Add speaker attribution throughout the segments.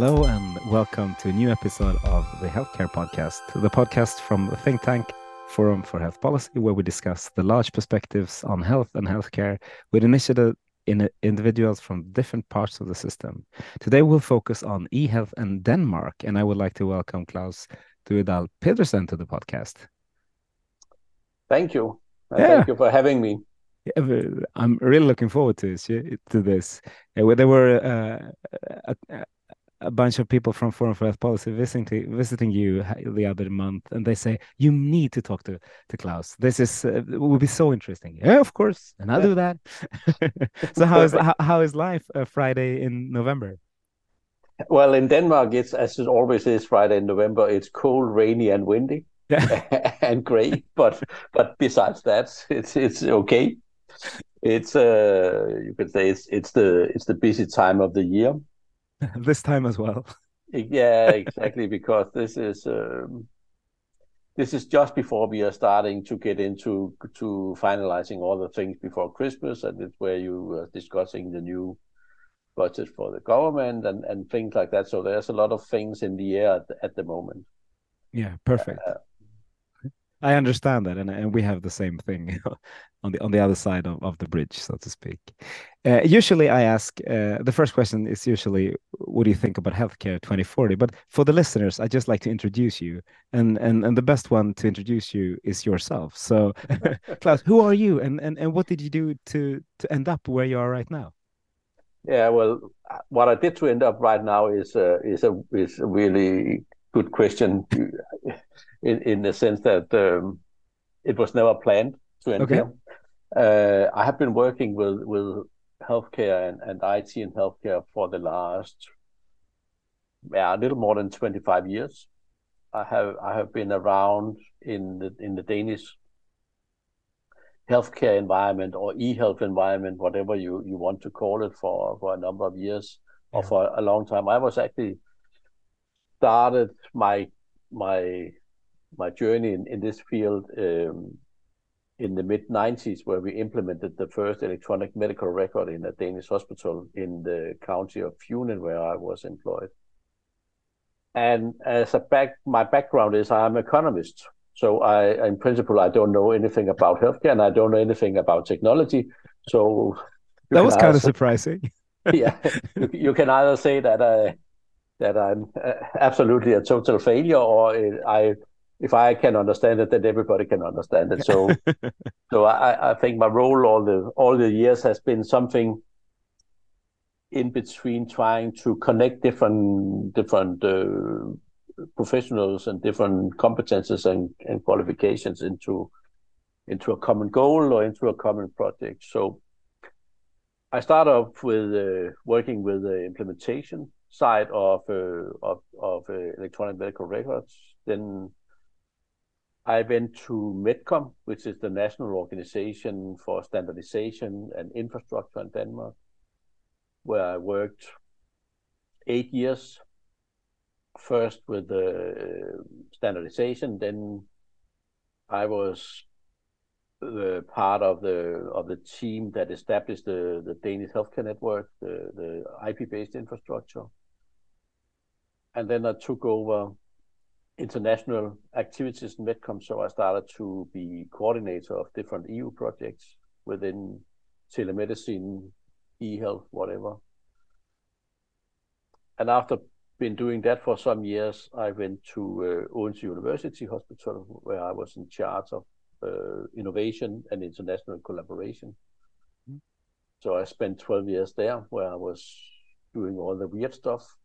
Speaker 1: Hello and welcome to a new episode of the Healthcare Podcast, the podcast from the think tank Forum for Health Policy, where we discuss the large perspectives on health and healthcare with initiative in individuals from different parts of the system. Today we'll focus on e-health and Denmark, and I would like to welcome Claus Duedal Pedersen to the podcast.
Speaker 2: Thank you. Yeah. Thank you for having me.
Speaker 1: I'm really looking forward to this. To this, there were uh, a, a bunch of people from Forum for Health Policy visiting visiting you the other month, and they say you need to talk to to Claus. This is uh, will be so interesting. Yeah, of course, and I'll do that. so how is how, how is life uh, Friday in November?
Speaker 2: Well, in Denmark, it's as it always is Friday in November. It's cold, rainy, and windy, yeah. and gray. But but besides that, it's it's okay. It's uh you could say it's it's the it's the busy time of the year
Speaker 1: this time as well.
Speaker 2: yeah, exactly. because this is um, this is just before we are starting to get into to finalizing all the things before Christmas, and it's where you are discussing the new budget for the government and and things like that. So there's a lot of things in the air at, at the moment.
Speaker 1: Yeah, perfect. Uh, I understand that, and, and we have the same thing on the on the other side of, of the bridge, so to speak. Uh, usually, I ask uh, the first question is usually, "What do you think about healthcare 2040?" But for the listeners, I just like to introduce you, and and and the best one to introduce you is yourself. So, Claus, who are you, and and and what did you do to to end up where you are right now?
Speaker 2: Yeah, well, what I did to end up right now is uh, is a is a really good question in, in the sense that um, it was never planned to end okay. here. Uh, I have been working with, with healthcare and, and IT and healthcare for the last yeah, a little more than 25 years. I have I have been around in the in the Danish healthcare environment or e-health environment, whatever you, you want to call it, for for a number of years yeah. or for a long time. I was actually started my my my journey in, in this field um, in the mid 90s, where we implemented the first electronic medical record in a Danish hospital in the county of Funen, where I was employed. And as a back, my background is I'm an economist. So I, in principle, I don't know anything about healthcare and I don't know anything about technology. So
Speaker 1: that was kind of surprising.
Speaker 2: yeah, you, you, can either say that I that I'm uh, absolutely a total failure, or I if I can understand it, then everybody can understand it. So, so I, I think my role all the all the years has been something in between trying to connect different different uh, professionals and different competences and, and qualifications into into a common goal or into a common project. So I start off with uh, working with the implementation side of uh, of, of uh, electronic medical records. Then I went to Medcom, which is the national organization for standardization and infrastructure in Denmark, where I worked eight years. First with the standardization, then I was the part of the of the team that established the, the Danish healthcare network, the, the IP-based infrastructure. And then I took over international activities in Medcom, so I started to be coordinator of different EU projects within telemedicine, e-health, whatever. And after been doing that for some years, I went to uh, Odense University Hospital, where I was in charge of uh, innovation and international collaboration. Mm-hmm. So I spent 12 years there, where I was doing all the weird stuff.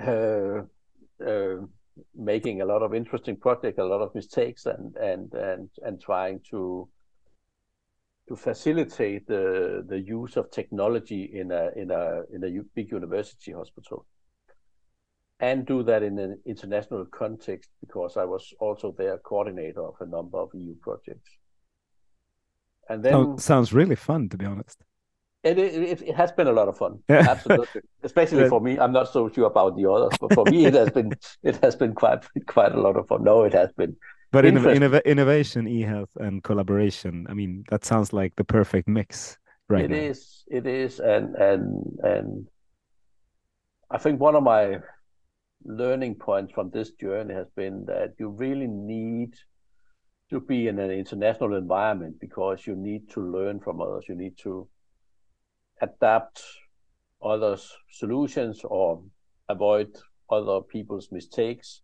Speaker 2: Uh, uh, making a lot of interesting projects, a lot of mistakes, and and and and trying to to facilitate the the use of technology in a in a in a big university hospital and do that in an international context because I was also their coordinator of a number of EU projects.
Speaker 1: And then sounds really fun, to be honest.
Speaker 2: It, it, it has been a lot of fun, yeah. absolutely. Especially for me, I'm not so sure about the others, but for me, it has been it has been quite quite a lot of fun. No, it has been.
Speaker 1: But innov innovation, e-health, and collaboration. I mean, that sounds like the perfect mix, right?
Speaker 2: It
Speaker 1: now.
Speaker 2: is. It is, and and and I think one of my learning points from this journey has been that you really need to be in an international environment because you need to learn from others. You need to adapt others' solutions or avoid other people's mistakes.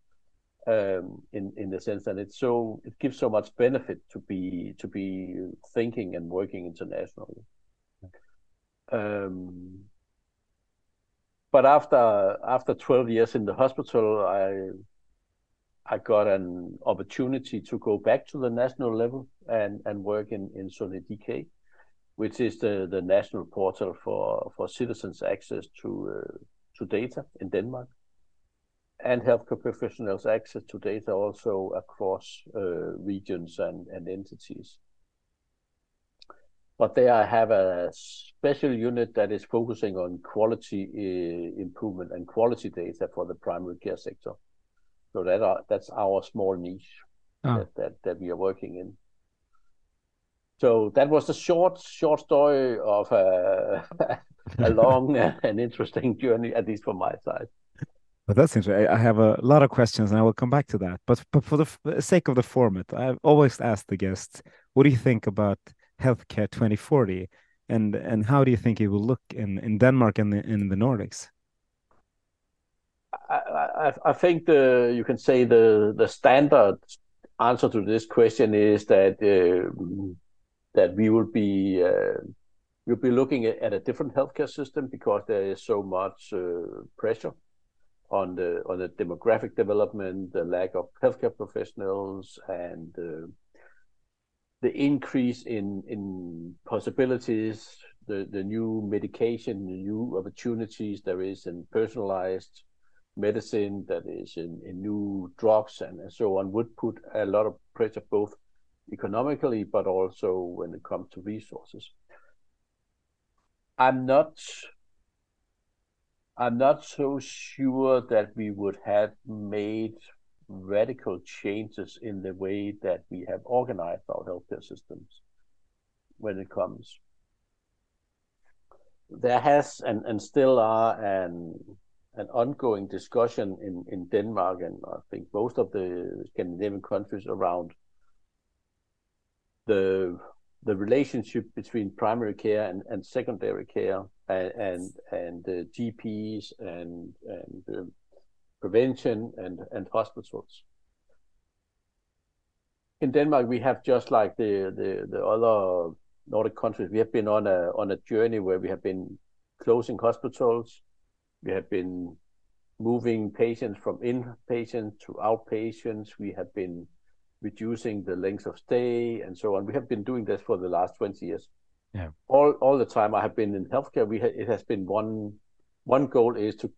Speaker 2: Um, in in the sense that it's so it gives so much benefit to be to be thinking and working internationally. Um, but after after 12 years in the hospital, I I got an opportunity to go back to the national level and and work in in Sundhed.dk, which is the the national portal for for citizens' access to uh, to data in Denmark, and healthcare professionals' access to data also across uh, regions and and entities. But there I have a special unit that is focusing on quality uh, improvement and quality data for the primary care sector. So that are, that's our small niche oh. that, that, that we are working in. So that was a short short story of a, a long and interesting journey, at least from my side.
Speaker 1: But that's interesting. I have a lot of questions, and I will come back to that. But but for the sake of the format, I've always asked the guests, "What do you think about healthcare 2040 and and how do you think it will look in in denmark and in, in the nordics
Speaker 2: I, I, I think the you can say the the standard answer to this question is that uh, that we will be uh, we'll be looking at, a different healthcare system because there is so much uh, pressure on the on the demographic development, the lack of healthcare professionals, and uh, the increase in in possibilities, the the new medication, the new opportunities. There is in personalized medicine, that is in, in new drugs and, and so on, would put a lot of pressure both economically but also when it comes to resources. I'm not I'm not so sure that we would have made radical changes in the way that we have organized our healthcare systems when it comes. There has and, and still are an an ongoing discussion in, in Denmark and I think most of the Scandinavian countries around the the relationship between primary care and, and secondary care and and, and GPs and and prevention and, and hospitals. In Denmark, we have just like the, the, the other Nordic countries, we have been on a on a journey where we have been closing hospitals, we have been moving patients from inpatients to outpatients, we have been reducing the length of stay and so on. We have been doing this for the last 20 years.
Speaker 1: Yeah.
Speaker 2: All all the time I have been in healthcare, we ha- it has been one one goal is to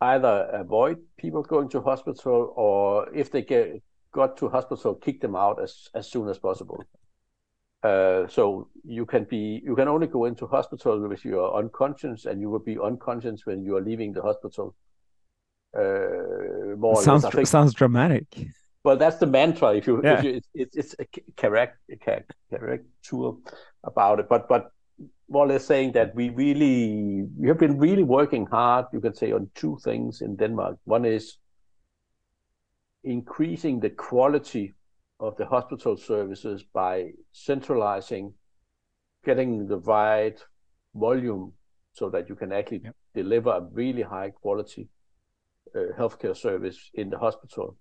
Speaker 2: either avoid people going to hospital or if they get got to hospital, kick them out as, as soon as possible. Uh, so you can be you can only go into hospital if you are unconscious, and you will be unconscious when you are leaving the hospital.
Speaker 1: Uh, more sounds think, sounds dramatic.
Speaker 2: Well, that's the mantra. If you, yeah. if you it's, it's, it's a correct correct tool about it, but but more or less saying that we really we have been really working hard you can say on two things in denmark one is increasing the quality of the hospital services by centralizing getting the right volume so that you can actually yep. deliver a really high quality uh, healthcare service in the hospital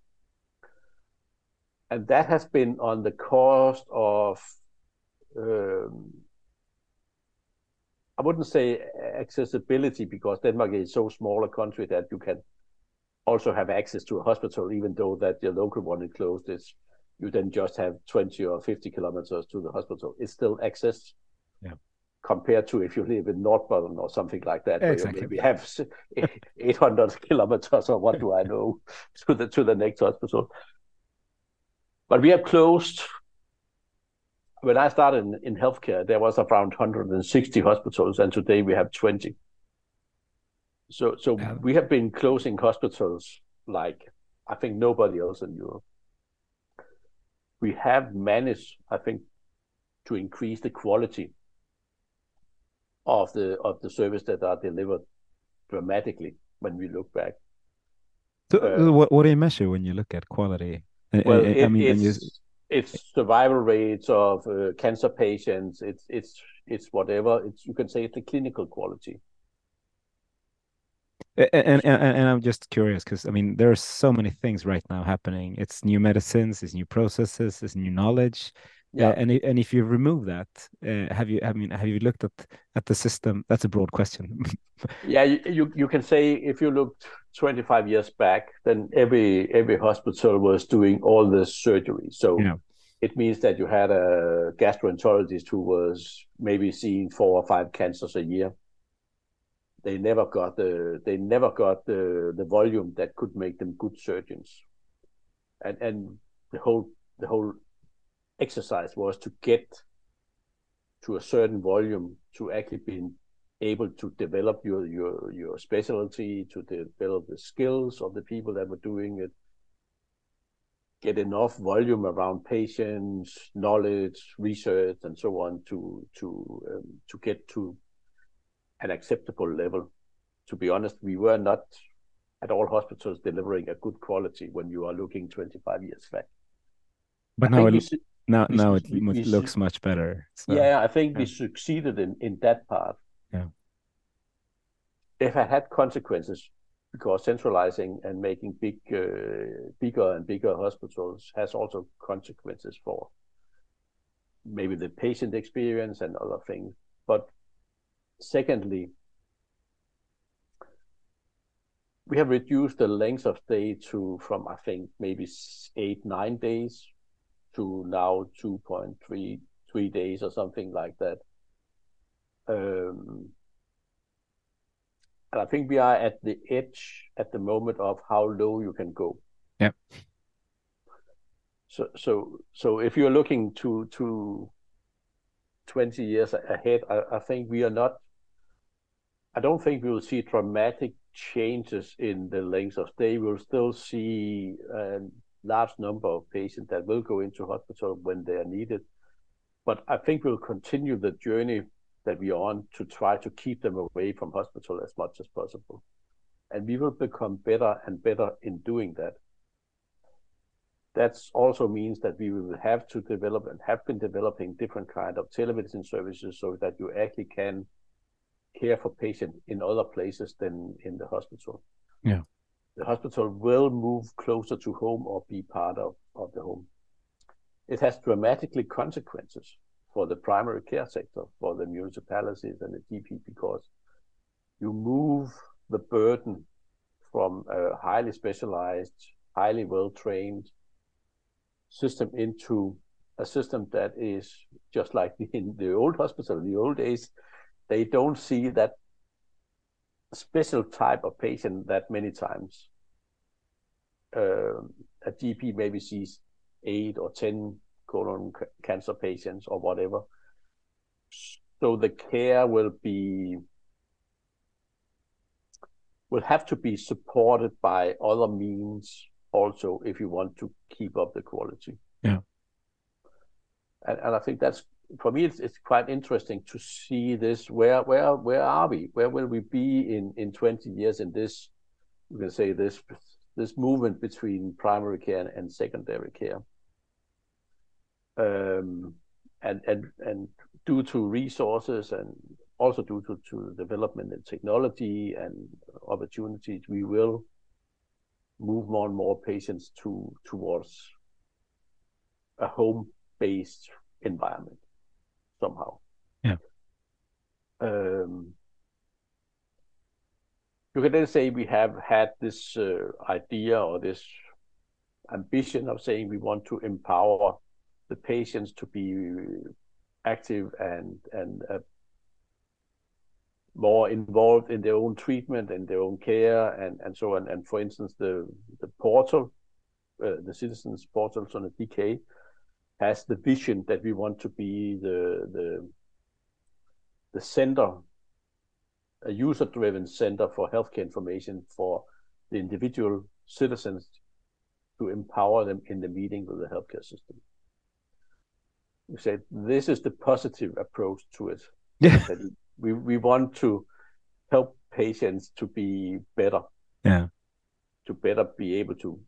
Speaker 2: and that has been on the cost of um, I wouldn't say accessibility because Denmark is so small a country that you can also have access to a hospital, even though that your local one is closed. It's you then just have 20 or 50 kilometers to the hospital. It's still access.
Speaker 1: Yeah.
Speaker 2: Compared to if you live in Norrbotten or something like that,
Speaker 1: exactly.
Speaker 2: where you maybe have 800 kilometers or what do I know to the to the next hospital. But we have closed. When I started in, in healthcare, there was around 160 hospitals, and today we have 20. So, so yeah. we have been closing hospitals like I think nobody else in Europe. We have managed, I think, to increase the quality of the of the service that are delivered dramatically when we look back.
Speaker 1: So, uh, what, what do you measure when you look at quality?
Speaker 2: Well, I, it, mean, it's, you... it's survival rates of uh, cancer patients. It's it's it's whatever. It's you can say it's the clinical quality.
Speaker 1: And, and and I'm just curious because I mean there are so many things right now happening. It's new medicines, it's new processes, it's new knowledge. Yeah. Uh, and and if you remove that, uh, have you? I mean, have you looked at at the system? That's a broad question.
Speaker 2: yeah, you you can say if you looked 25 years back, then every every hospital was doing all the surgery. So yeah. it means that you had a gastroenterologist who was maybe seeing four or five cancers a year they never got the they never got the the volume that could make them good surgeons and and the whole the whole exercise was to get to a certain volume to actually be able to develop your your your specialty to develop the skills of the people that were doing it get enough volume around patients knowledge research and so on to to um, to get to an acceptable level. To be honest, we were not at all hospitals delivering a good quality when you are looking 25 years back.
Speaker 1: But now it, now, now it we, looks we, much better.
Speaker 2: So. Yeah, I think yeah. we succeeded in, in that part.
Speaker 1: Yeah.
Speaker 2: If I had consequences, because centralizing and making big, uh, bigger and bigger hospitals has also consequences for maybe the patient experience and other things. But Secondly, we have reduced the length of stay to from I think maybe eight nine days to now two point three three days or something like that. Um, and I think we are at the edge at the moment of how low you can go.
Speaker 1: Yeah.
Speaker 2: So so so if you're looking to to 20 years ahead, I, I think we are not I don't think we will see dramatic changes in the length of stay. We'll still see a large number of patients that will go into hospital when they are needed. But I think we'll continue the journey that we are on to try to keep them away from hospital as much as possible. And we will become better and better in doing that. That also means that we will have to develop and have been developing different kind of telemedicine services so that you actually can care for patients in other places than in the hospital.
Speaker 1: Yeah.
Speaker 2: The hospital will move closer to home or be part of, of the home. It has dramatically consequences for the primary care sector, for the municipalities and the GP, because you move the burden from a highly specialized, highly well trained system into a system that is just like in the old hospital in the old days they don't see that special type of patient that many times. Uh, a GP maybe sees eight or ten colon cancer patients or whatever. So the care will be will have to be supported by other means also if you want to keep up the quality.
Speaker 1: Yeah.
Speaker 2: And, and I think that's for me, it's, it's quite interesting to see this. Where where where are we? Where will we be in in 20 years in this? You can say this this movement between primary care and secondary care. Um, and and and due to resources and also due to, to development in technology and opportunities, we will move more and more patients to towards a home-based environment somehow.
Speaker 1: Yeah.
Speaker 2: Um, you can then say we have had this uh, idea or this ambition of saying we want to empower the patients to be active and and uh, more involved in their own treatment and their own care and, and so on. And for instance, the the portal, uh, the citizens portal on the DK, has the vision that we want to be the the the center, a user-driven center for healthcare information for the individual citizens to empower them in the meeting with the healthcare system. We said this is the positive approach to it.
Speaker 1: Yeah.
Speaker 2: We we want to help patients to be better.
Speaker 1: Yeah.
Speaker 2: To better be able to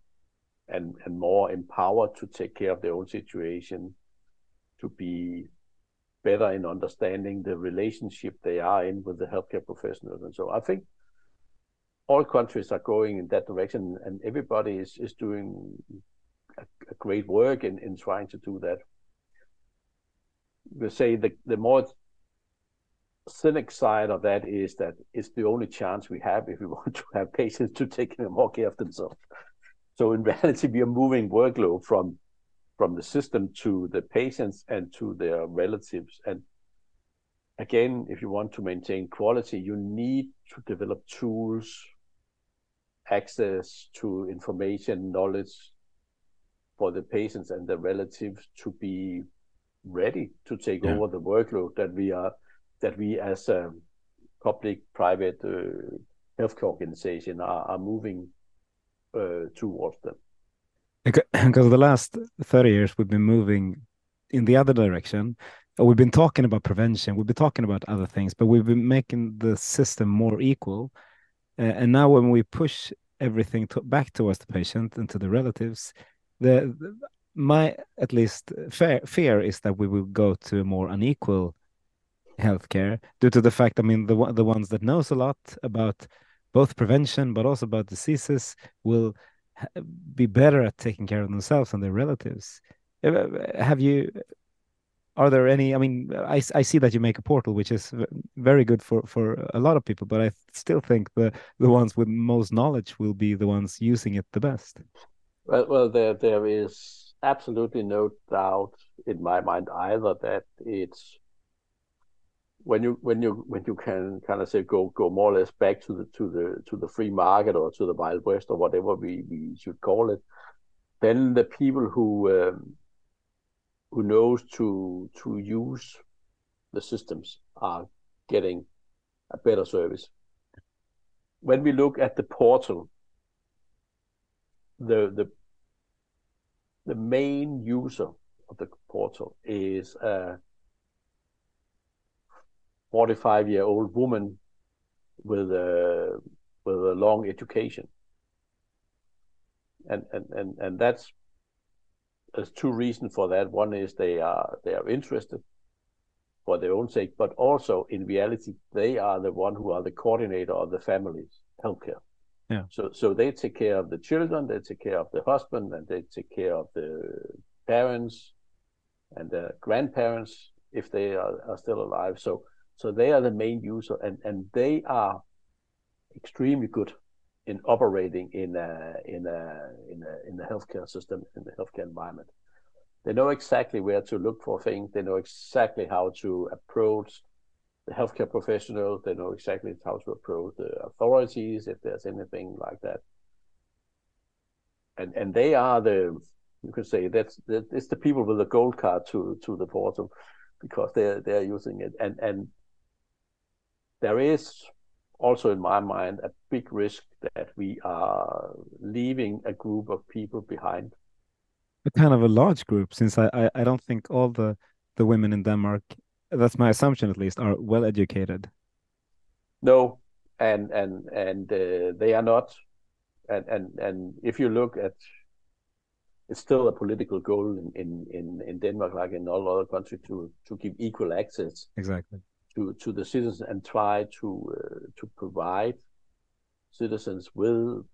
Speaker 2: and and more empowered to take care of their own situation, to be better in understanding the relationship they are in with the healthcare professionals and so I think all countries are going in that direction, and everybody is is doing a, a great work in in trying to do that. We say the the more cynic side of that is that it's the only chance we have if we want to have patients to take more care of themselves. So in reality, we are moving workload from from the system to the patients and to their relatives. And again, if you want to maintain quality, you need to develop tools access to information, knowledge for the patients and their relatives to be ready to take yeah. over the workload that we are that we as a public-private uh, healthcare organization are, are moving towards them.
Speaker 1: Because the last 30 years we've been moving in the other direction. We've been talking about prevention, we've been talking about other things, but we've been making the system more equal uh, and now when we push everything to, back towards the patient and to the relatives, the, the my at least fear, fear is that we will go to a more unequal healthcare due to the fact, I mean, the the ones that knows a lot about both prevention but also about diseases will be better at taking care of themselves and their relatives. Have you are there any i mean i, I see that you make a portal which is very good for for a lot of people but i still think the the ones with most knowledge will be the ones using it the best
Speaker 2: well well there there is absolutely no doubt in my mind either that it's when you when you when you can kind of say go go more or less back to the to the to the free market or to the wild west or whatever we we should call it then the people who um, who knows to to use the systems are getting a better service. When we look at the portal, the the the main user of the portal is a 45 year old woman with a with a long education and and and, and that's there's two reasons for that. One is they are they are interested for their own sake, but also in reality they are the one who are the coordinator of the family's healthcare.
Speaker 1: Yeah.
Speaker 2: So so they take care of the children, they take care of the husband, and they take care of the parents and the grandparents if they are, are still alive. So so they are the main user, and and they are extremely good in operating in a in a in a in the healthcare system in the healthcare environment. They know exactly where to look for things. They know exactly how to approach the healthcare professionals. They know exactly how to approach the authorities if there's anything like that. And and they are the you could say that's that it's the people with the gold card to to the portal because they're they're using it and and there is also in my mind a big risk that we are leaving a group of people behind.
Speaker 1: A kind of a large group, since I, I, I don't think all the, the women in Denmark, that's my assumption at least, are well educated.
Speaker 2: No, and and and uh, they are not. And and and if you look at, it's still a political goal in in in, in Denmark, like in all other countries, to to give equal access.
Speaker 1: Exactly
Speaker 2: to, to the citizens and try to uh, to provide citizens with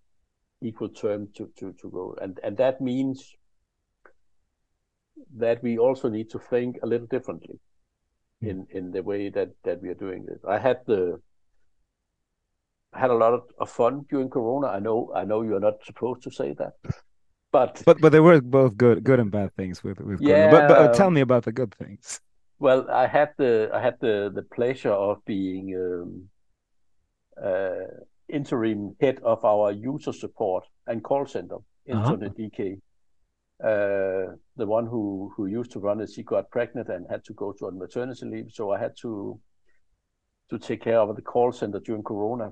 Speaker 2: equal terms to, to, to go. And and that means that we also need to think a little differently mm. in, in the way that, that we are doing this. I had the had a lot of, of fun during Corona. I know I know you are not supposed to say that, but
Speaker 1: but but there were both good good and bad things with with yeah, But, but tell me about the good things.
Speaker 2: Well, I had the I had the the pleasure of being um, uh, interim head of our user support and call center in uh-huh. DK. Uh, the one who who used to run it, she got pregnant and had to go to on maternity leave, so I had to to take care of the call center during Corona.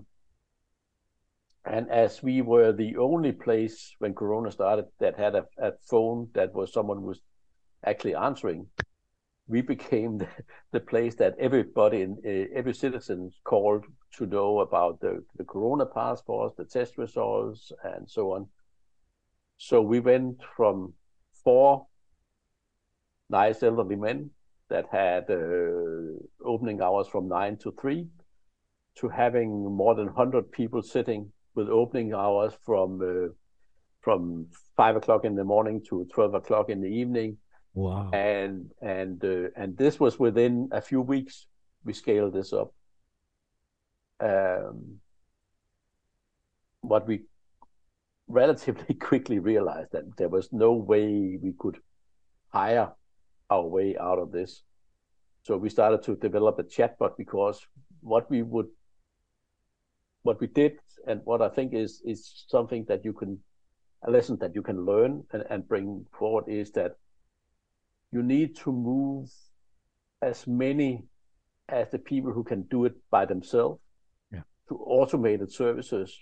Speaker 2: And as we were the only place when Corona started that had a, a phone that was someone was actually answering, we became the, the place that everybody in uh, every citizen called to know about the, the corona passports, the test results, and so on. So we went from four nice elderly men that had uh, opening hours from nine to three to having more than 100 people sitting with opening hours from uh, from five o'clock in the morning to 12 o'clock in the evening
Speaker 1: Wow.
Speaker 2: And and uh, and this was within a few weeks we scaled this up. Um, what we relatively quickly realized that there was no way we could hire our way out of this. So we started to develop a chatbot because what we would what we did and what I think is is something that you can a lesson that you can learn and, and bring forward is that you need to move as many as the people who can do it by themselves
Speaker 1: yeah.
Speaker 2: to automated services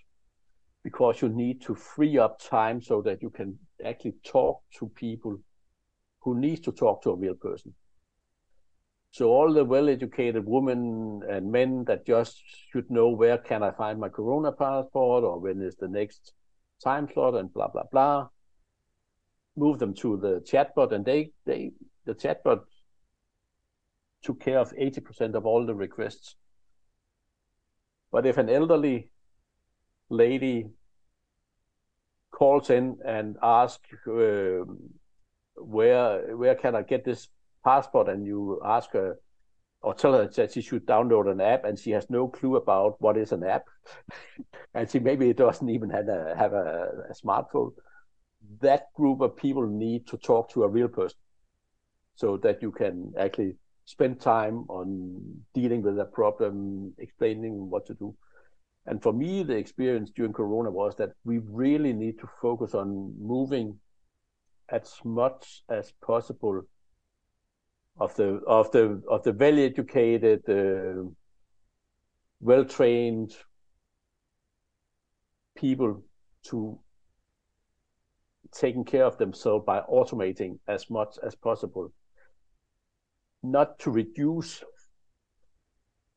Speaker 2: because you need to free up time so that you can actually talk to people who need to talk to a real person. So all the well-educated women and men that just should know where can I find my Corona passport or when is the next time slot and blah blah blah, move them to the chatbot, and they they the chatbot took care of 80% of all the requests. But if an elderly lady calls in and asks uh, where where can I get this passport, and you ask her or tell her that she should download an app, and she has no clue about what is an app, and she maybe it doesn't even have a have a, a smartphone that group of people need to talk to a real person so that you can actually spend time on dealing with a problem, explaining what to do. And for me, the experience during Corona was that we really need to focus on moving as much as possible of the of the of the well educated, uh, well trained people to taking care of themselves by automating as much as possible, not to reduce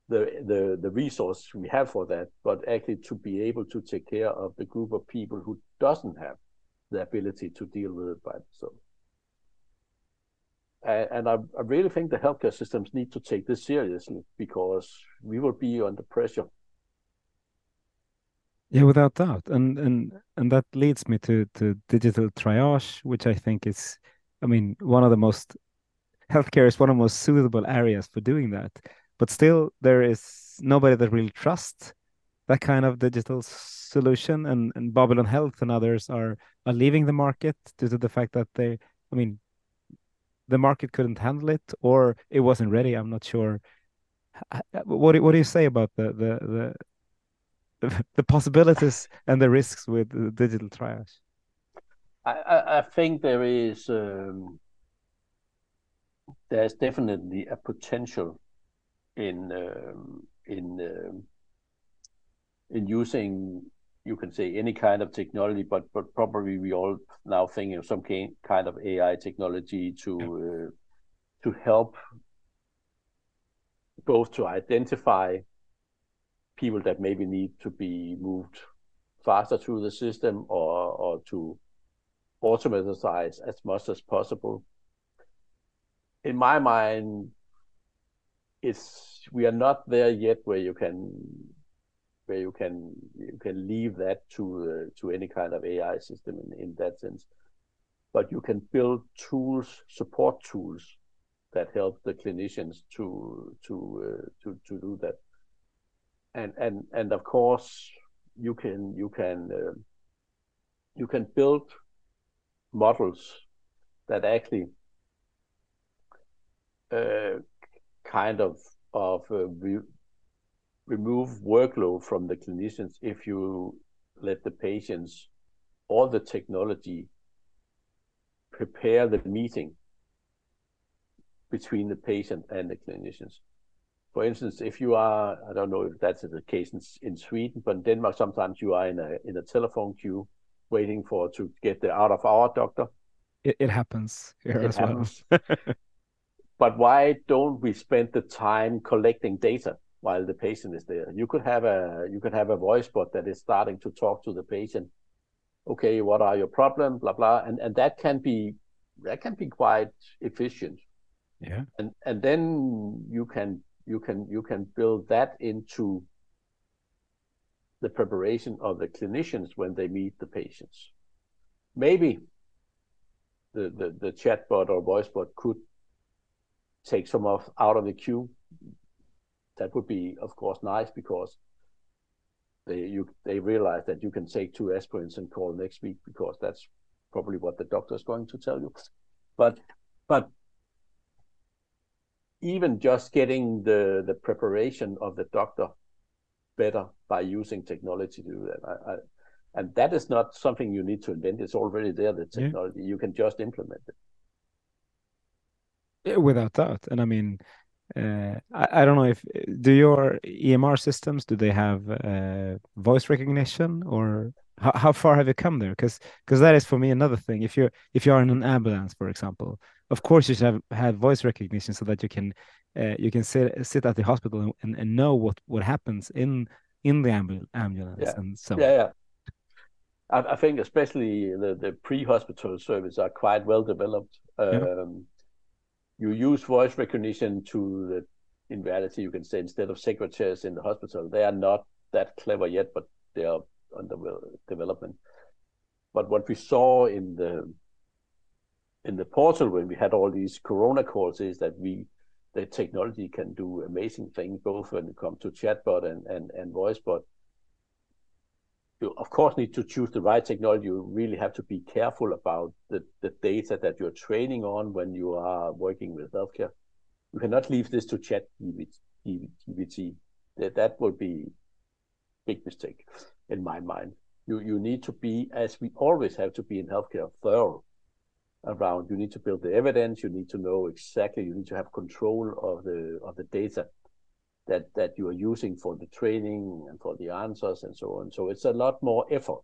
Speaker 2: the, the, the resource we have for that, but actually to be able to take care of the group of people who doesn't have the ability to deal with it by themselves. And, and I, I really think the healthcare systems need to take this seriously because we will be under pressure
Speaker 1: yeah, without doubt, and and and that leads me to to digital triage, which I think is, I mean, one of the most healthcare is one of the most suitable areas for doing that. But still, there is nobody that really trusts that kind of digital solution, and and Babylon Health and others are are leaving the market due to the fact that they, I mean, the market couldn't handle it or it wasn't ready. I'm not sure. What what do you say about the the the the possibilities and the risks with digital triage?
Speaker 2: I, I think there is um, there's definitely a potential in um, in um, in using you can say any kind of technology, but but probably we all now think of some kind of AI technology to uh, to help both to identify people that maybe need to be moved faster through the system or, or to automatize as much as possible. In my mind, it's we are not there yet where you can where you can you can leave that to uh, to any kind of AI system in, in that sense. But you can build tools, support tools that help the clinicians to to uh, to to do that and and and of course you can you can uh, you can build models that actually uh, kind of of uh, re remove workload from the clinicians if you let the patients or the technology prepare the meeting between the patient and the clinicians. For instance, if you are, I don't know if that's the case in, in Sweden, but in Denmark, sometimes you are in a in a telephone queue waiting for to get the out of our doctor.
Speaker 1: It, it happens here
Speaker 2: It
Speaker 1: as
Speaker 2: happens.
Speaker 1: well.
Speaker 2: But why don't we spend the time collecting data while the patient is there? You could have a you could have a voice bot that is starting to talk to the patient. Okay, what are your problems? Blah blah, and and that can be that can be quite efficient.
Speaker 1: yeah.
Speaker 2: and and then you can you can you can build that into the preparation of the clinicians when they meet the patients. Maybe the the, the chatbot or voicebot could take some of out of the queue. That would be of course nice because they you they realize that you can take two aspirins and call next week because that's probably what the doctor is going to tell you. But but even just getting the the preparation of the doctor better by using technology to do that. I, I, and that is not something you need to invent. It's already there, the
Speaker 1: Yeah.
Speaker 2: technology. You can just implement it.
Speaker 1: Yeah, without doubt. And I mean, uh, I, I don't know if do your EMR systems do they have uh, voice recognition or how, how far have you come there? Because because that is for me another thing. If you're if you're in an ambulance, for example, of course you should have have voice recognition so that you can uh, you can sit sit at the hospital and, and, and know what what happens in in the ambul ambulance
Speaker 2: Yeah.
Speaker 1: and so
Speaker 2: Yeah, yeah. I, I think especially the, the pre-hospital service are quite well developed. Um, You use voice recognition to the, in reality, you can say instead of secretaries in the hospital, they are not that clever yet, but they are under development. But what we saw in the in the portal when we had all these corona calls is that we the technology can do amazing things both when it comes to chatbot and and, and you of course need to choose the right technology. You really have to be careful about the, the data that you're training on when you are working with healthcare. You cannot leave this to chat gpt that that will be big mistake in my mind. You you need to be as we always have to be in healthcare thorough around. You need to build the evidence. You need to know exactly you need to have control of the of the data that that you are using for the training and for the answers and so on. So it's a lot more effort.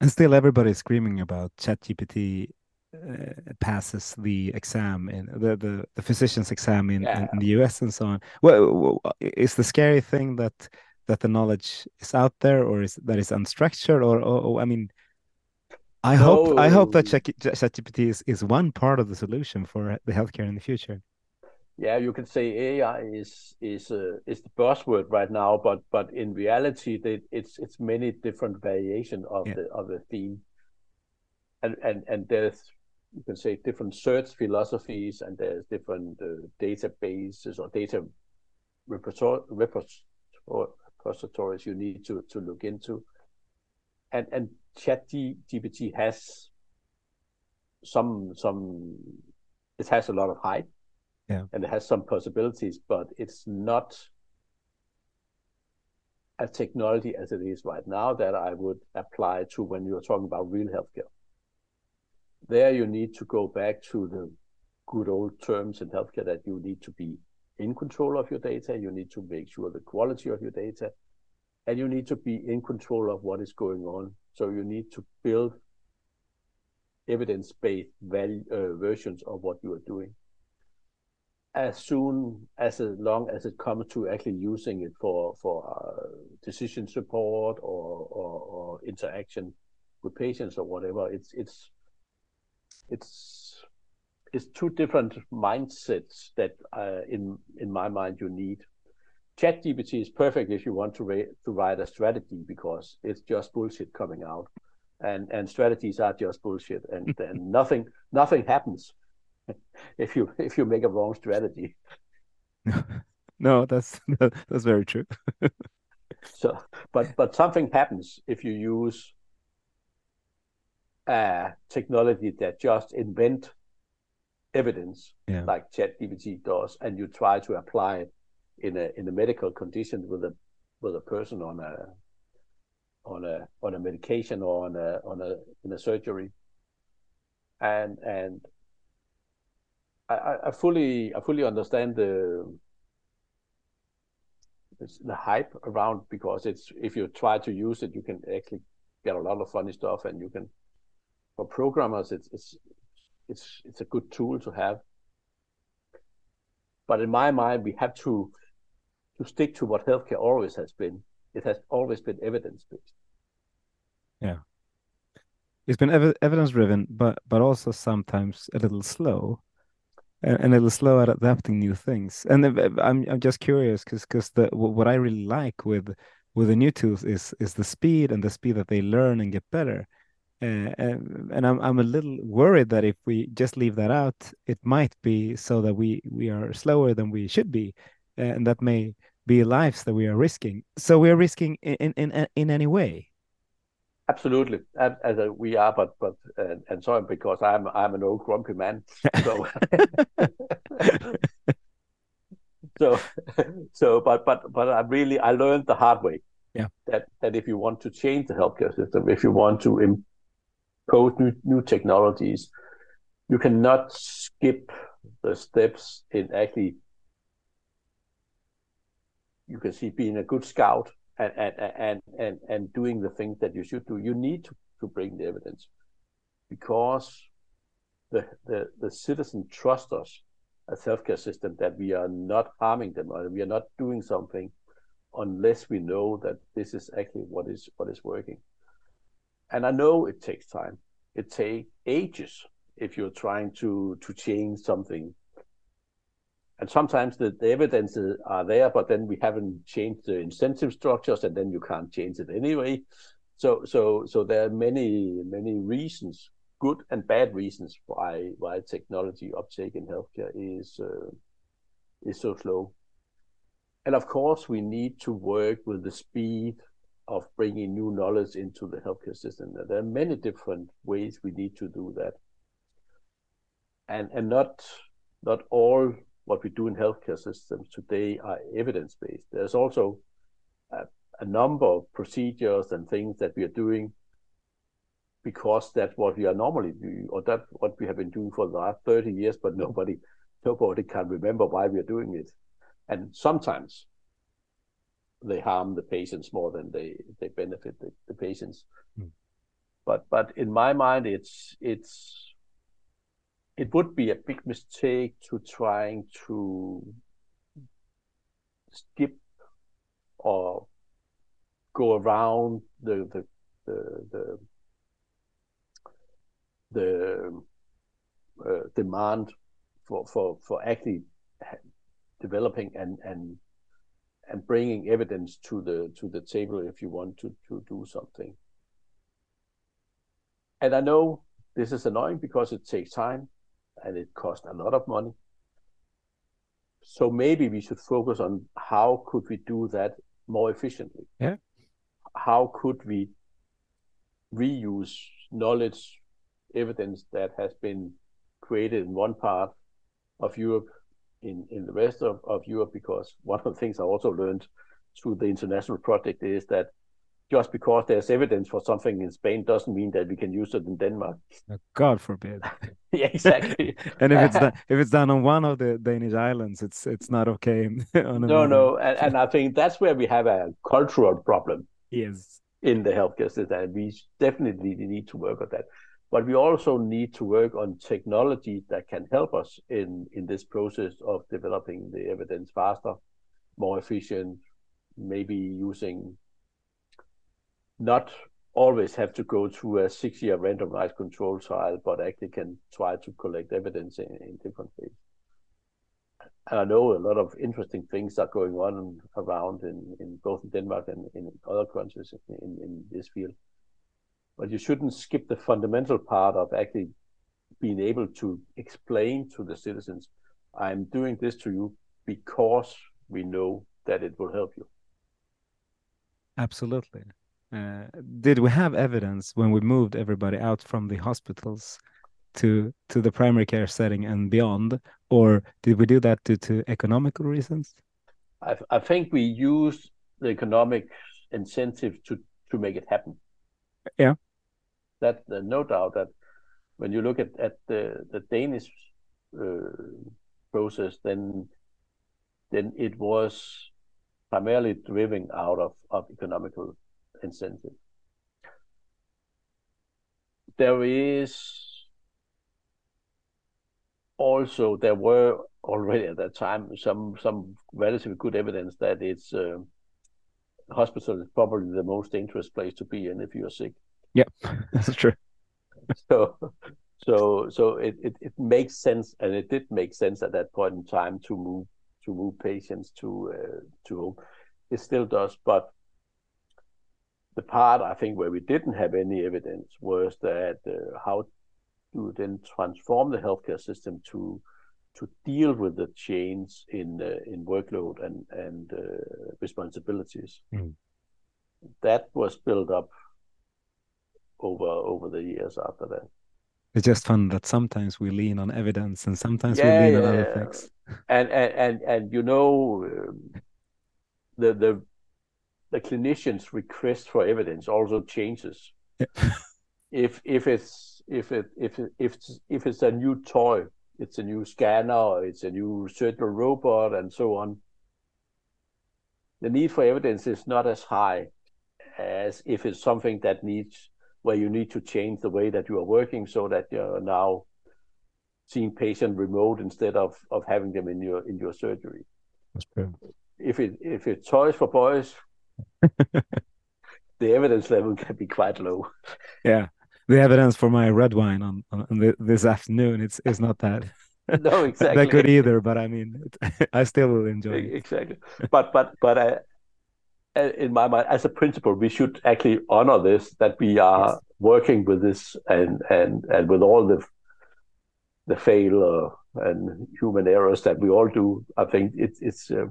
Speaker 1: And still, everybody's screaming about ChatGPT uh, passes the exam in the, the, the physician's exam in, in,
Speaker 2: Yeah.
Speaker 1: in the US and so on. Well, well, is the scary thing that that the knowledge is out there, or is that is unstructured, or, or, or I mean, I hope I hope that ChatGPT is is one part of the solution for the healthcare in the future.
Speaker 2: yeah you can say ai is is uh, is the buzzword right now but but in reality they, it's it's many different variation of
Speaker 1: Yeah.
Speaker 2: the of the theme and and and there's you can say different search philosophies and there's different uh, databases or data repository, repositories you need to to look into. And and ChatGPT has some some it has a lot of hype.
Speaker 1: Yeah.
Speaker 2: and it has some possibilities but it's not a technology as it is right now that i would apply to when you're talking about real healthcare. There you need to go back to the good old terms in healthcare that you need to be in control of your data you need to make sure the quality of your data and you need to be in control of what is going on. So you need to build evidence-based value, uh, versions of what you are doing. As soon as as long as it comes to actually using it for for uh, decision support or, or or interaction with patients or whatever it's it's it's it's two different mindsets that uh, in in my mind you need ChatGPT is perfect if you want to, ra- to write a strategy because it's just bullshit coming out, and and strategies are just bullshit, and and nothing nothing happens if you if you make a wrong strategy.
Speaker 1: no, that's that's very true.
Speaker 2: So, but but something happens if you use a technology that just invent evidence
Speaker 1: Yeah.
Speaker 2: like ChatGPT does, and you try to apply it in a in a medical condition with a with a person on a on a on a medication or on a on a in a surgery. And and I, I- I fully I fully understand the the hype around because it's if you try to use it, you can actually get a lot of funny stuff, and you can for programmers, it's it's it's it's a good tool to have. But in my mind, we have to to stick to what healthcare always has been. It has always been evidence based.
Speaker 1: Yeah, it's been ev evidence driven, but but also sometimes a little slow, and, and a little slow at adapting new things. And if- I'm I'm just curious because because the what I really like with with the new tools is is the speed and the speed that they learn and get better. Uh, and, I'm I'm a little worried that if we just leave that out, it might be so that we we are slower than we should be, uh, and that may be lives that we are risking. So we are risking in in in, in any way.
Speaker 2: Absolutely, as, as a, we are, but but and, and sorry because I'm I'm an old grumpy man. So so so but but but I really I learned the hard way.
Speaker 1: Yeah.
Speaker 2: That that if you want to change the healthcare system, if you want to impose new new technologies, you cannot skip the steps in actually you can see being a good scout and and and and, and doing the things that you should do. You need to, to bring the evidence because the, the the citizen trust us as healthcare system that we are not harming them or we are not doing something unless we know that this is actually what is what is working. And I know it takes time. It takes ages if you're trying to to change something. And sometimes the, the evidence are there, but then we haven't changed the incentive structures, and then you can't change it anyway. So so so there are many many reasons good and bad reasons why why technology uptake in healthcare is uh, is so slow. And of course, we need to work with the speed of bringing new knowledge into the healthcare system. There are many different ways we need to do that, and and not not all what we do in healthcare systems today are evidence based. There's also a, a number of procedures and things that we are doing because that's what we are normally doing, or that's what we have been doing for the last 30 years, but nobody nobody can remember why we are doing it. And sometimes they harm the patients more than they, they benefit the, the patients.
Speaker 1: Mm.
Speaker 2: But but in my mind it's it's it would be a big mistake to trying to skip or go around the the the, the the uh, demand for, for, for actually developing and, and and bringing evidence to the to the table if you want to, to do something. And I know this is annoying because it takes time and it costs a lot of money. So maybe we should focus on how could we do that more efficiently.
Speaker 1: Yeah.
Speaker 2: How could we reuse knowledge evidence that has been created in one part of Europe in, in the rest of, of Europe because one of the things I also learned through the international project is that just because there's evidence for something in Spain doesn't mean that we can use it in Denmark.
Speaker 1: God forbid.
Speaker 2: yeah, exactly.
Speaker 1: and if it's done, if it's done on one of the Danish islands, it's it's not okay.
Speaker 2: no, no, and, and I think that's where we have a cultural problem.
Speaker 1: Yes.
Speaker 2: In the healthcare system, and we definitely need to work on that but we also need to work on technology that can help us in, in this process of developing the evidence faster, more efficient, maybe using not always have to go through a six year randomized control trial, but actually can try to collect evidence in, in different ways. And I know a lot of interesting things are going on around in, in both Denmark and in other countries in, in this field but you shouldn't skip the fundamental part of actually being able to explain to the citizens, I'm doing this to you because we know that it will help you.
Speaker 1: Absolutely. uh, did we have evidence when we moved everybody out from the hospitals to to the primary care setting and beyond, or did we do that due to economical reasons?
Speaker 2: I, I think we used the economic incentive to to make it happen.
Speaker 1: Yeah,
Speaker 2: that uh, no doubt that when you look at at the the Danish uh, process, then then it was primarily driven out of of economical incentive. There is also there were already at that time some some relatively good evidence that it's uh, hospital is probably the most dangerous place to be in if you're sick.
Speaker 1: Yeah, that's true.
Speaker 2: so so so it, it, it makes sense and it did make sense at that point in time to move to move patients to uh, to home. It still does, but the part I think where we didn't have any evidence was that uh, how to then transform the healthcare system to to deal with the change in uh, in workload and and uh, responsibilities. Mm. That was built up over over the years after that.
Speaker 1: It's just fun that sometimes we lean on evidence and sometimes yeah, we lean yeah, on other things.
Speaker 2: And and and and you know, um, the the the clinicians' request for evidence also changes. Yeah. if if it's if it if it, if it's, if it's a new toy, it's a new scanner, it's a new surgical robot, and so on. The need for evidence is not as high as if it's something that needs where you need to change the way that you are working so that you're now seeing patient remote instead of of having them in your in your surgery.
Speaker 1: That's true.
Speaker 2: If it if it's toys for boys, the evidence level can be quite low.
Speaker 1: Yeah, the evidence for my red wine on, on the, this afternoon it's it's not that.
Speaker 2: no, exactly.
Speaker 1: that good either, but I mean, it, I still will enjoy it.
Speaker 2: Exactly, but but but I, uh, in my mind, as a principle, we should actually honor this that we are yes. working with this and and and with all the the failure and human errors that we all do. I think it's it's. Uh,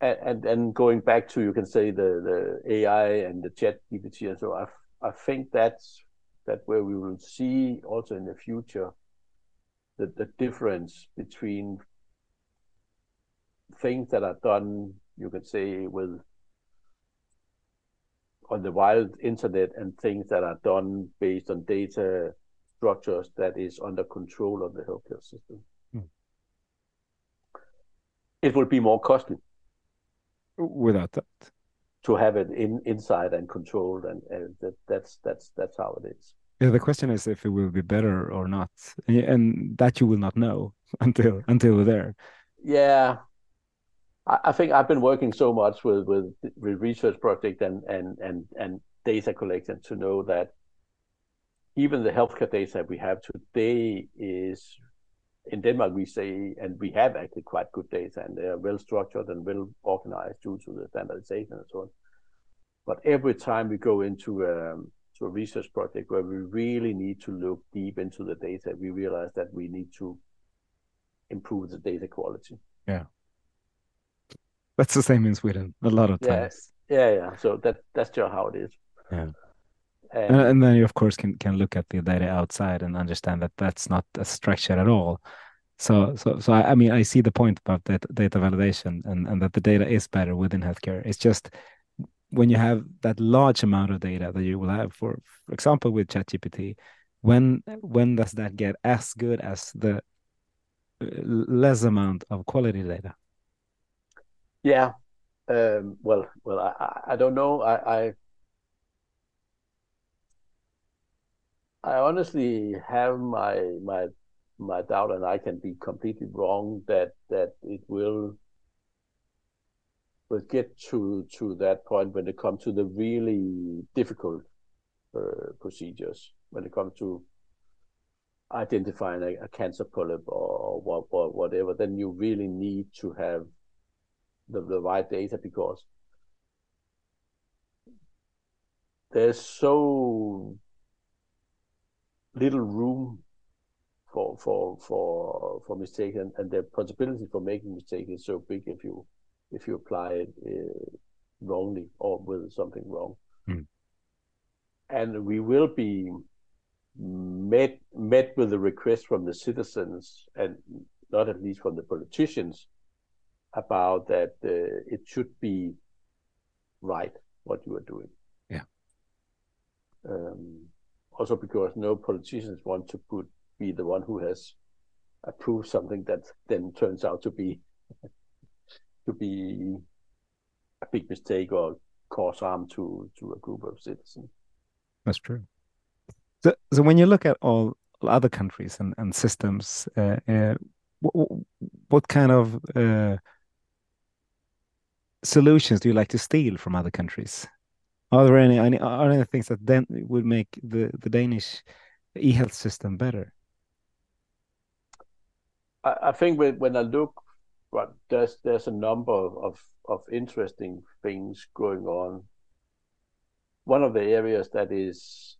Speaker 2: and and going back to you can say the the AI and the chat GPT and so I I think that's that where we will see also in the future the the difference between things that are done you could say with on the wild internet and things that are done based on data structures that is under control of the healthcare system. Hmm. It will be more costly
Speaker 1: without that
Speaker 2: to have it in inside and controlled and, and that, that's that's that's how it is.
Speaker 1: Yeah the question is if it will be better or not and that you will not know until until we're there.
Speaker 2: Yeah. I, I think i've been working so much with with, with research project and and and and data collection to know that even the healthcare data we have today is in Denmark, we say, and we have actually quite good data, and they are well structured and well organized due to the standardization and so on. But every time we go into um, to a research project where we really need to look deep into the data, we realize that we need to improve the data quality.
Speaker 1: Yeah, that's the same in Sweden a lot of times.
Speaker 2: Yeah, yeah, yeah. So that that's just how it is.
Speaker 1: Yeah. And, and, then you of course can can look at the data outside and understand that that's not a structure at all. So so so I, I mean i see the point about that data validation and and that the data is better within healthcare. It's just when you have that large amount of data that you will have for for example with ChatGPT when when does that get as good as the uh, less amount of quality data?
Speaker 2: Yeah. Um, well well I, I don't know. I, I I honestly have my my my doubt, and I can be completely wrong that that it will will get to to that point when it comes to the really difficult uh, procedures. When it comes to identifying a, a cancer polyp or, or, or, whatever then you really need to have the, the right data because there's so little room for for for for mistake and, and the possibility for making mistake is so big if you if you apply it uh, wrongly or with something wrong.
Speaker 1: Mm.
Speaker 2: And we will be met met with a request from the citizens and not at least from the politicians about that uh, it should be right what you are doing.
Speaker 1: Yeah.
Speaker 2: Um, also because no politicians want to put be the one who has approved something that then turns out to be to be a big mistake or cause harm to to a group of citizens.
Speaker 1: That's true. So, so when you look at all other countries and, and systems, uh, uh, what, what kind of uh, solutions do you like to steal from other countries? Are there any, any are there any things that then would make the, the Danish e-health system better?
Speaker 2: I, I think when, when I look, there's there's a number of, of interesting things going on. One of the areas that is,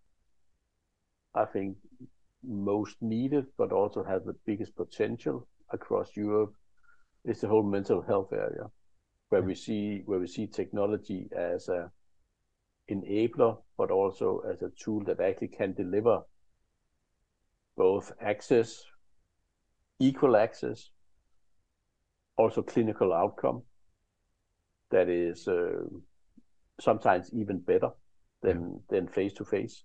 Speaker 2: I think, most needed, but also has the biggest potential across Europe, is the whole mental health area, where we see where we see technology as a enabler, but also as a tool that actually can deliver both access, equal access, also clinical outcome that is uh, sometimes even better than than face to face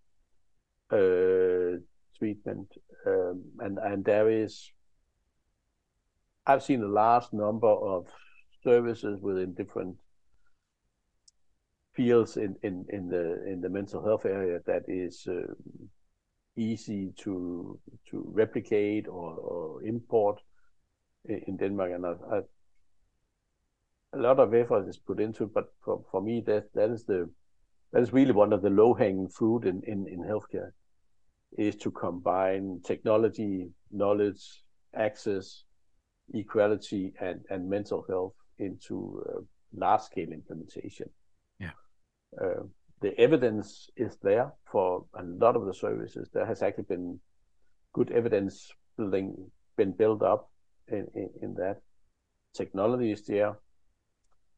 Speaker 2: treatment, um, and and there is. I've seen a large number of services within different fields in, in, in the in the mental health area that is uh, easy to to replicate or, or import in, Denmark, and I, I, a lot of effort is put into. It, but for, for me, that that is the that is really one of the low hanging fruit in, in in healthcare, is to combine technology, knowledge, access, equality, and and mental health into uh, large scale implementation. Uh, the evidence is there for a lot of the services. There has actually been good evidence building been built up in, in, in that. Technology is there.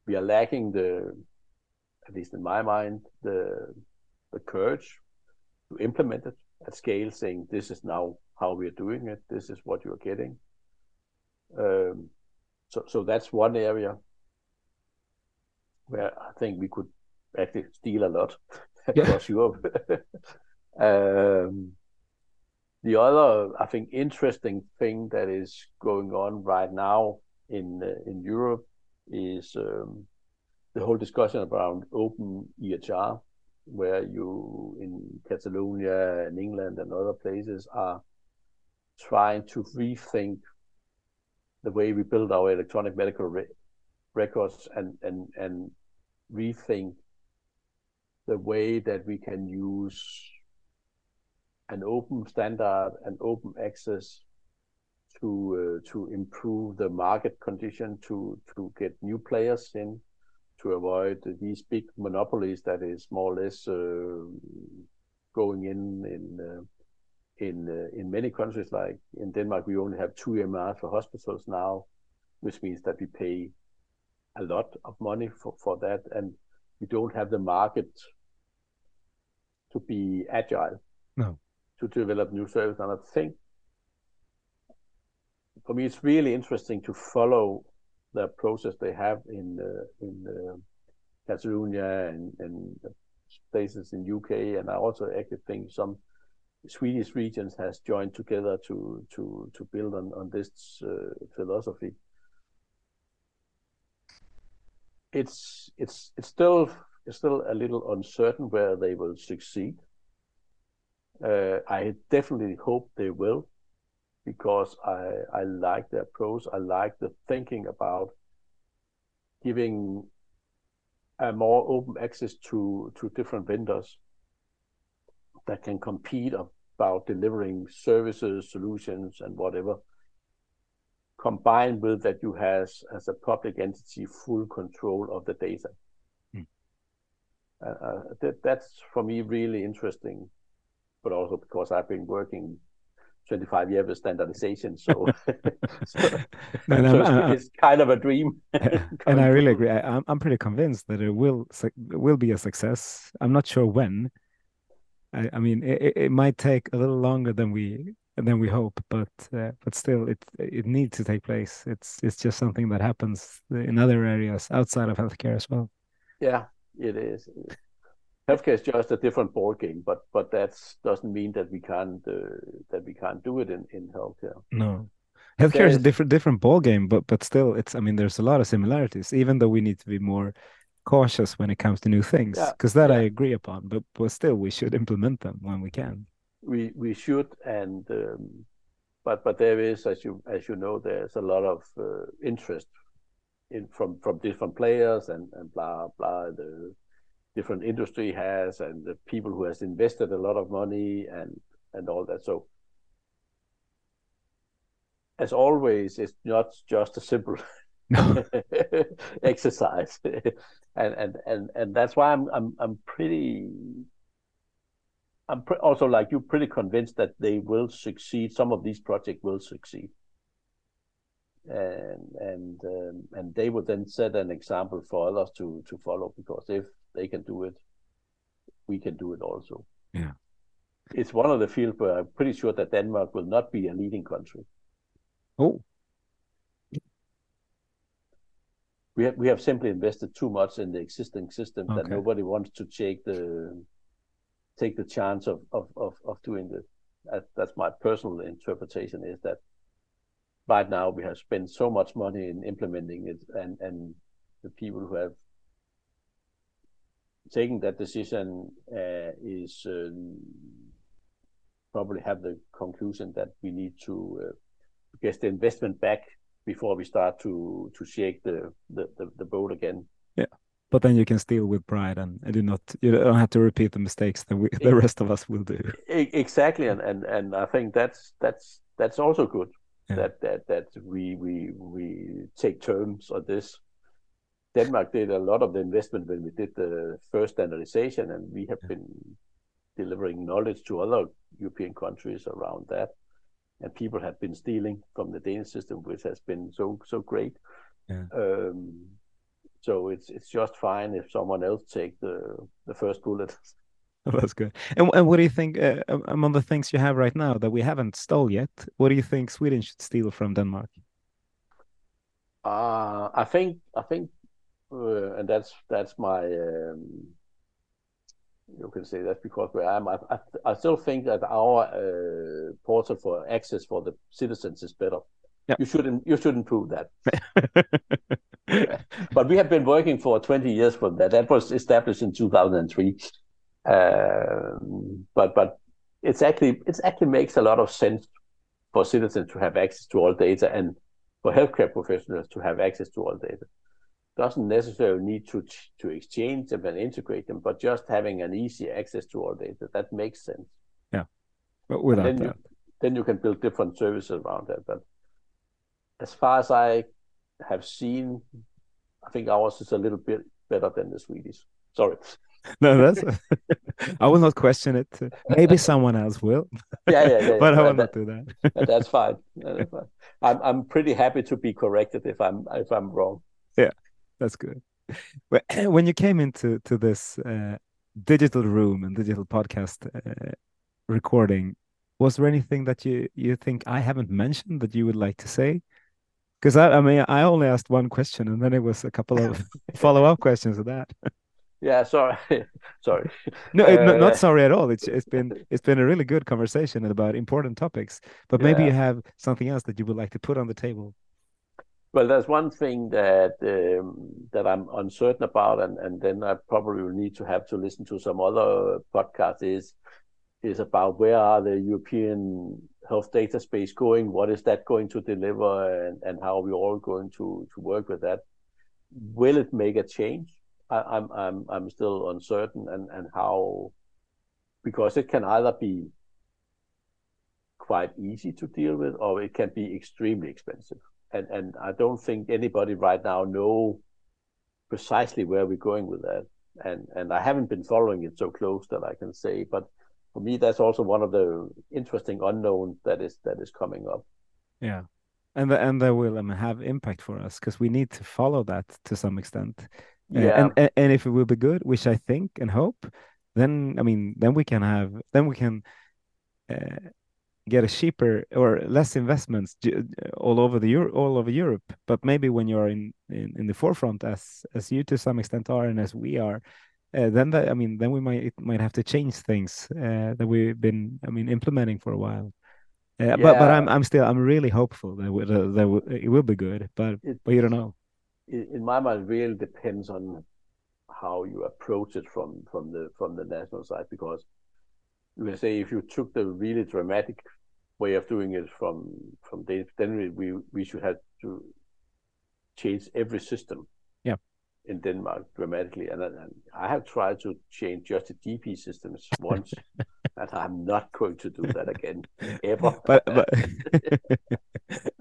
Speaker 2: We are lacking the, at least in my mind, the the courage to implement it at scale, saying this is now how we are doing it. This is what you are getting. Um, so, so that's one area where I think we could actually steal a lot across. Europe. um, the other, I think, interesting thing that is going on right now in uh, in Europe is um, the whole discussion around open EHR, where you in Catalonia and England and other places are trying to rethink the way we build our electronic medical re records and and and rethink the way that we can use an open standard and open access to uh, to improve the market condition to to get new players in to avoid these big monopolies that is more or less uh, going in in uh, in uh, in many countries. Like in Denmark we only have two EMRs for hospitals now which means that we pay a lot of money for, for that. And we don't have the market to be agile.
Speaker 1: No.
Speaker 2: To develop new service. And I think for me, it's really interesting to follow the process they have in uh, in uh, Catalonia and, and places in UK, and I also actually think some Swedish regions has joined together to to to build on on this uh, philosophy. It's it's it's still it's still a little uncertain where they will succeed. Uh, I definitely hope they will, because I I like their approach. I like the thinking about giving a more open access to to different vendors that can compete about delivering services, solutions, and whatever. Combined with that, you has as a public entity full control of the data. Uh, uh, that, that's for me really interesting, but also because I've been working 25 years with standardization. So, so, no, so it's, it's, kind of a dream.
Speaker 1: and I really agree. I, am I'm pretty convinced that it will will be a success. I'm not sure when. I, I mean, it, it might take a little longer than we than we hope, but uh, but still, it it needs to take place. It's it's just something that happens in other areas outside of healthcare as well.
Speaker 2: Yeah, it is healthcare is just a different ball game, but but that doesn't mean that we can't uh, that we can't do it in in healthcare.
Speaker 1: No, healthcare is, is a different different ball game, but but still, it's I mean, there's a lot of similarities, even though we need to be more cautious when it comes to new things, because yeah. that yeah. I agree upon. But but still, we should implement them when we can.
Speaker 2: We we should, and um, but but there is, as you as you know, there's a lot of uh, interest in from from different players and and blah blah. The different industry has and the people who has invested a lot of money and and all that. So as always it's not just a simple exercise. And and and and that's why i'm i'm i'm pretty i'm pre- also like you pretty convinced that they will succeed. Some of these projects will succeed and and um, and they would then set an example for others to to follow because if they can do it, we can do it also.
Speaker 1: Yeah.
Speaker 2: It's one of the fields where I'm pretty sure that Denmark will not be a leading country.
Speaker 1: Oh.
Speaker 2: We have we have simply invested too much in the existing system okay. that nobody wants to take the take the chance of of of, of doing this. That, that's my personal interpretation is that right now we have spent so much money in implementing it and and the people who have taken that decision uh, is um, probably have the conclusion that we need to uh, get the investment back before we start to to shake the the, the, the boat again.
Speaker 1: Yeah, but then you can steal with pride and, and do not you don't have to repeat the mistakes that we the rest of us will do.
Speaker 2: Exactly, and and and I think that's that's that's also good. Yeah. That that that we we we take terms on this Denmark did a lot of the investment when we did the first standardization, and we have been delivering knowledge to other European countries around that. And people have been stealing from the Danish system, which has been so so great.
Speaker 1: Yeah.
Speaker 2: Um, so it's it's just fine if someone else take the the first bullet.
Speaker 1: that's good. And, and what do you think uh, among the things you have right now that we haven't stole yet? What do you think Sweden should steal from Denmark?
Speaker 2: Uh, I think I think uh, and that's that's my um, you can say that's because where I am. I, I, I still think that our uh, portal for access for the citizens is better.
Speaker 1: Yeah.
Speaker 2: You shouldn't you should improve that. but we have been working for 20 years for that. That was established in 2003. Um, but but it's actually it actually makes a lot of sense for citizens to have access to all data and for healthcare professionals to have access to all data doesn't necessarily need to to exchange them and integrate them, but just having an easy access to all data that makes sense.
Speaker 1: Yeah, but without
Speaker 2: then
Speaker 1: that,
Speaker 2: you, then you can build different services around that. But as far as I have seen, I think ours is a little bit better than the Swedish. Sorry.
Speaker 1: No, that's. I will not question it. Maybe someone else will.
Speaker 2: Yeah, yeah, yeah.
Speaker 1: but I will not do
Speaker 2: that. that's fine. That's fine. I'm I'm pretty happy to be corrected if I'm if I'm wrong.
Speaker 1: Yeah that's good. When you came into to this uh, digital room and digital podcast uh, recording, was there anything that you you think I haven't mentioned that you would like to say? Because I, I mean, I only asked one question, and then it was a couple of follow up questions of that.
Speaker 2: Yeah, sorry, sorry.
Speaker 1: No, uh, not sorry at all. It's it's been it's been a really good conversation about important topics. But maybe yeah. you have something else that you would like to put on the table.
Speaker 2: Well, there's one thing that um, that I'm uncertain about, and, and then I probably will need to have to listen to some other podcasts. Is is about where are the European health data space going? What is that going to deliver, and, and how are we all going to to work with that? Will it make a change? I'm I'm I'm still uncertain, and and how because it can either be quite easy to deal with, or it can be extremely expensive and and I don't think anybody right now know precisely where we're going with that. And and I haven't been following it so close that I can say, but for me, that's also one of the interesting unknowns that is that is coming up.
Speaker 1: Yeah, and the, and that will um, have impact for us because we need to follow that to some extent.
Speaker 2: Yeah.
Speaker 1: and, and and if it will be good, which I think and hope, then I mean, then we can have, then we can uh, get a cheaper or less investments all over the Euro all over Europe. But maybe when you're in in, in the forefront, as as you to some extent are, and as we are, uh, then that I mean, then we might it might have to change things uh, that we've been I mean implementing for a while. Uh, But but I'm I'm still I'm really hopeful that we- that, that it will be good. But
Speaker 2: It-
Speaker 1: but you don't know.
Speaker 2: In, my mind, it really depends on how you approach it from from the from the national side. Because you can say if you took the really dramatic way of doing it from from Danish, then we we, we should have to change every system.
Speaker 1: Yeah.
Speaker 2: In Denmark dramatically, and, and I have tried to change just the DP systems once, and I'm not going to do that again ever.
Speaker 1: but but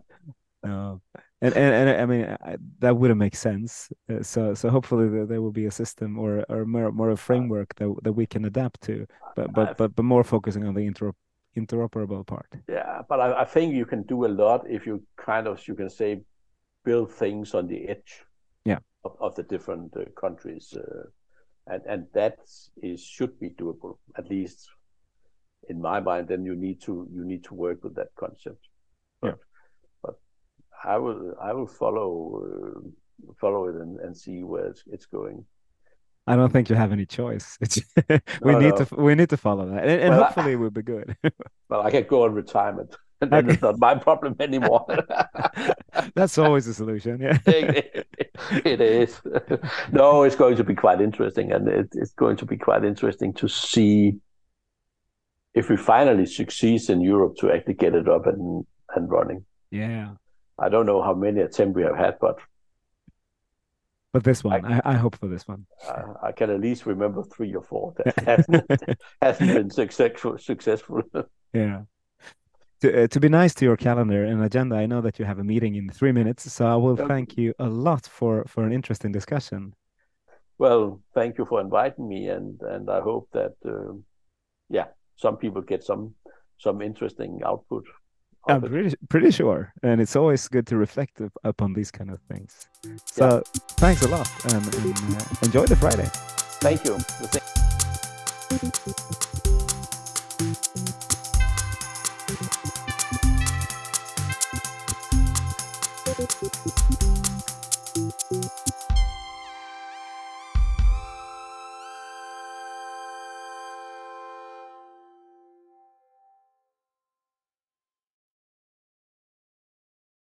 Speaker 1: no and, and and i mean I, that wouldn't make sense uh, so so hopefully there, there will be a system or or more more a framework that that we can adapt to but but but, but more focusing on the inter interoperable part
Speaker 2: Yeah, but I, I think you can do a lot if you kind of, you can say, build things on the edge
Speaker 1: Yeah.
Speaker 2: of, of the different uh, countries, uh, and and that is should be doable at least in my mind. Then you need to you need to work with that concept. But,
Speaker 1: Yeah.
Speaker 2: I will I will follow uh, follow it and, and see where it's, it's going.
Speaker 1: i don't think you have any choice we
Speaker 2: No,
Speaker 1: need
Speaker 2: no.
Speaker 1: to we need to follow that and, and
Speaker 2: Well, I-
Speaker 1: hopefully it will be good
Speaker 2: Well, I can go on retirement, and then
Speaker 1: Okay.
Speaker 2: it's not my problem anymore.
Speaker 1: that's always the solution yeah
Speaker 2: it is. no, it's going to be quite interesting, and it, it's going to be quite interesting to see if we finally succeed in Europe to actually get it up and, and running.
Speaker 1: yeah
Speaker 2: I don't know how many attempts we have had, but
Speaker 1: but this one i, I hope for this one
Speaker 2: uh, I can at least remember three or four that hasn't, hasn't been successful. Successful.
Speaker 1: Yeah. To, uh, to be nice to your calendar and agenda, I know that you have a meeting in three minutes, so I will
Speaker 2: Okay.
Speaker 1: thank you a lot for for an interesting discussion.
Speaker 2: well, thank you for inviting me, and and I hope that um, yeah, some people get some some interesting output.
Speaker 1: I'm pretty pretty sure, and it's always good to reflect upon these kind of things. So thanks a lot, and, and uh, enjoy the Friday.
Speaker 2: Thank you.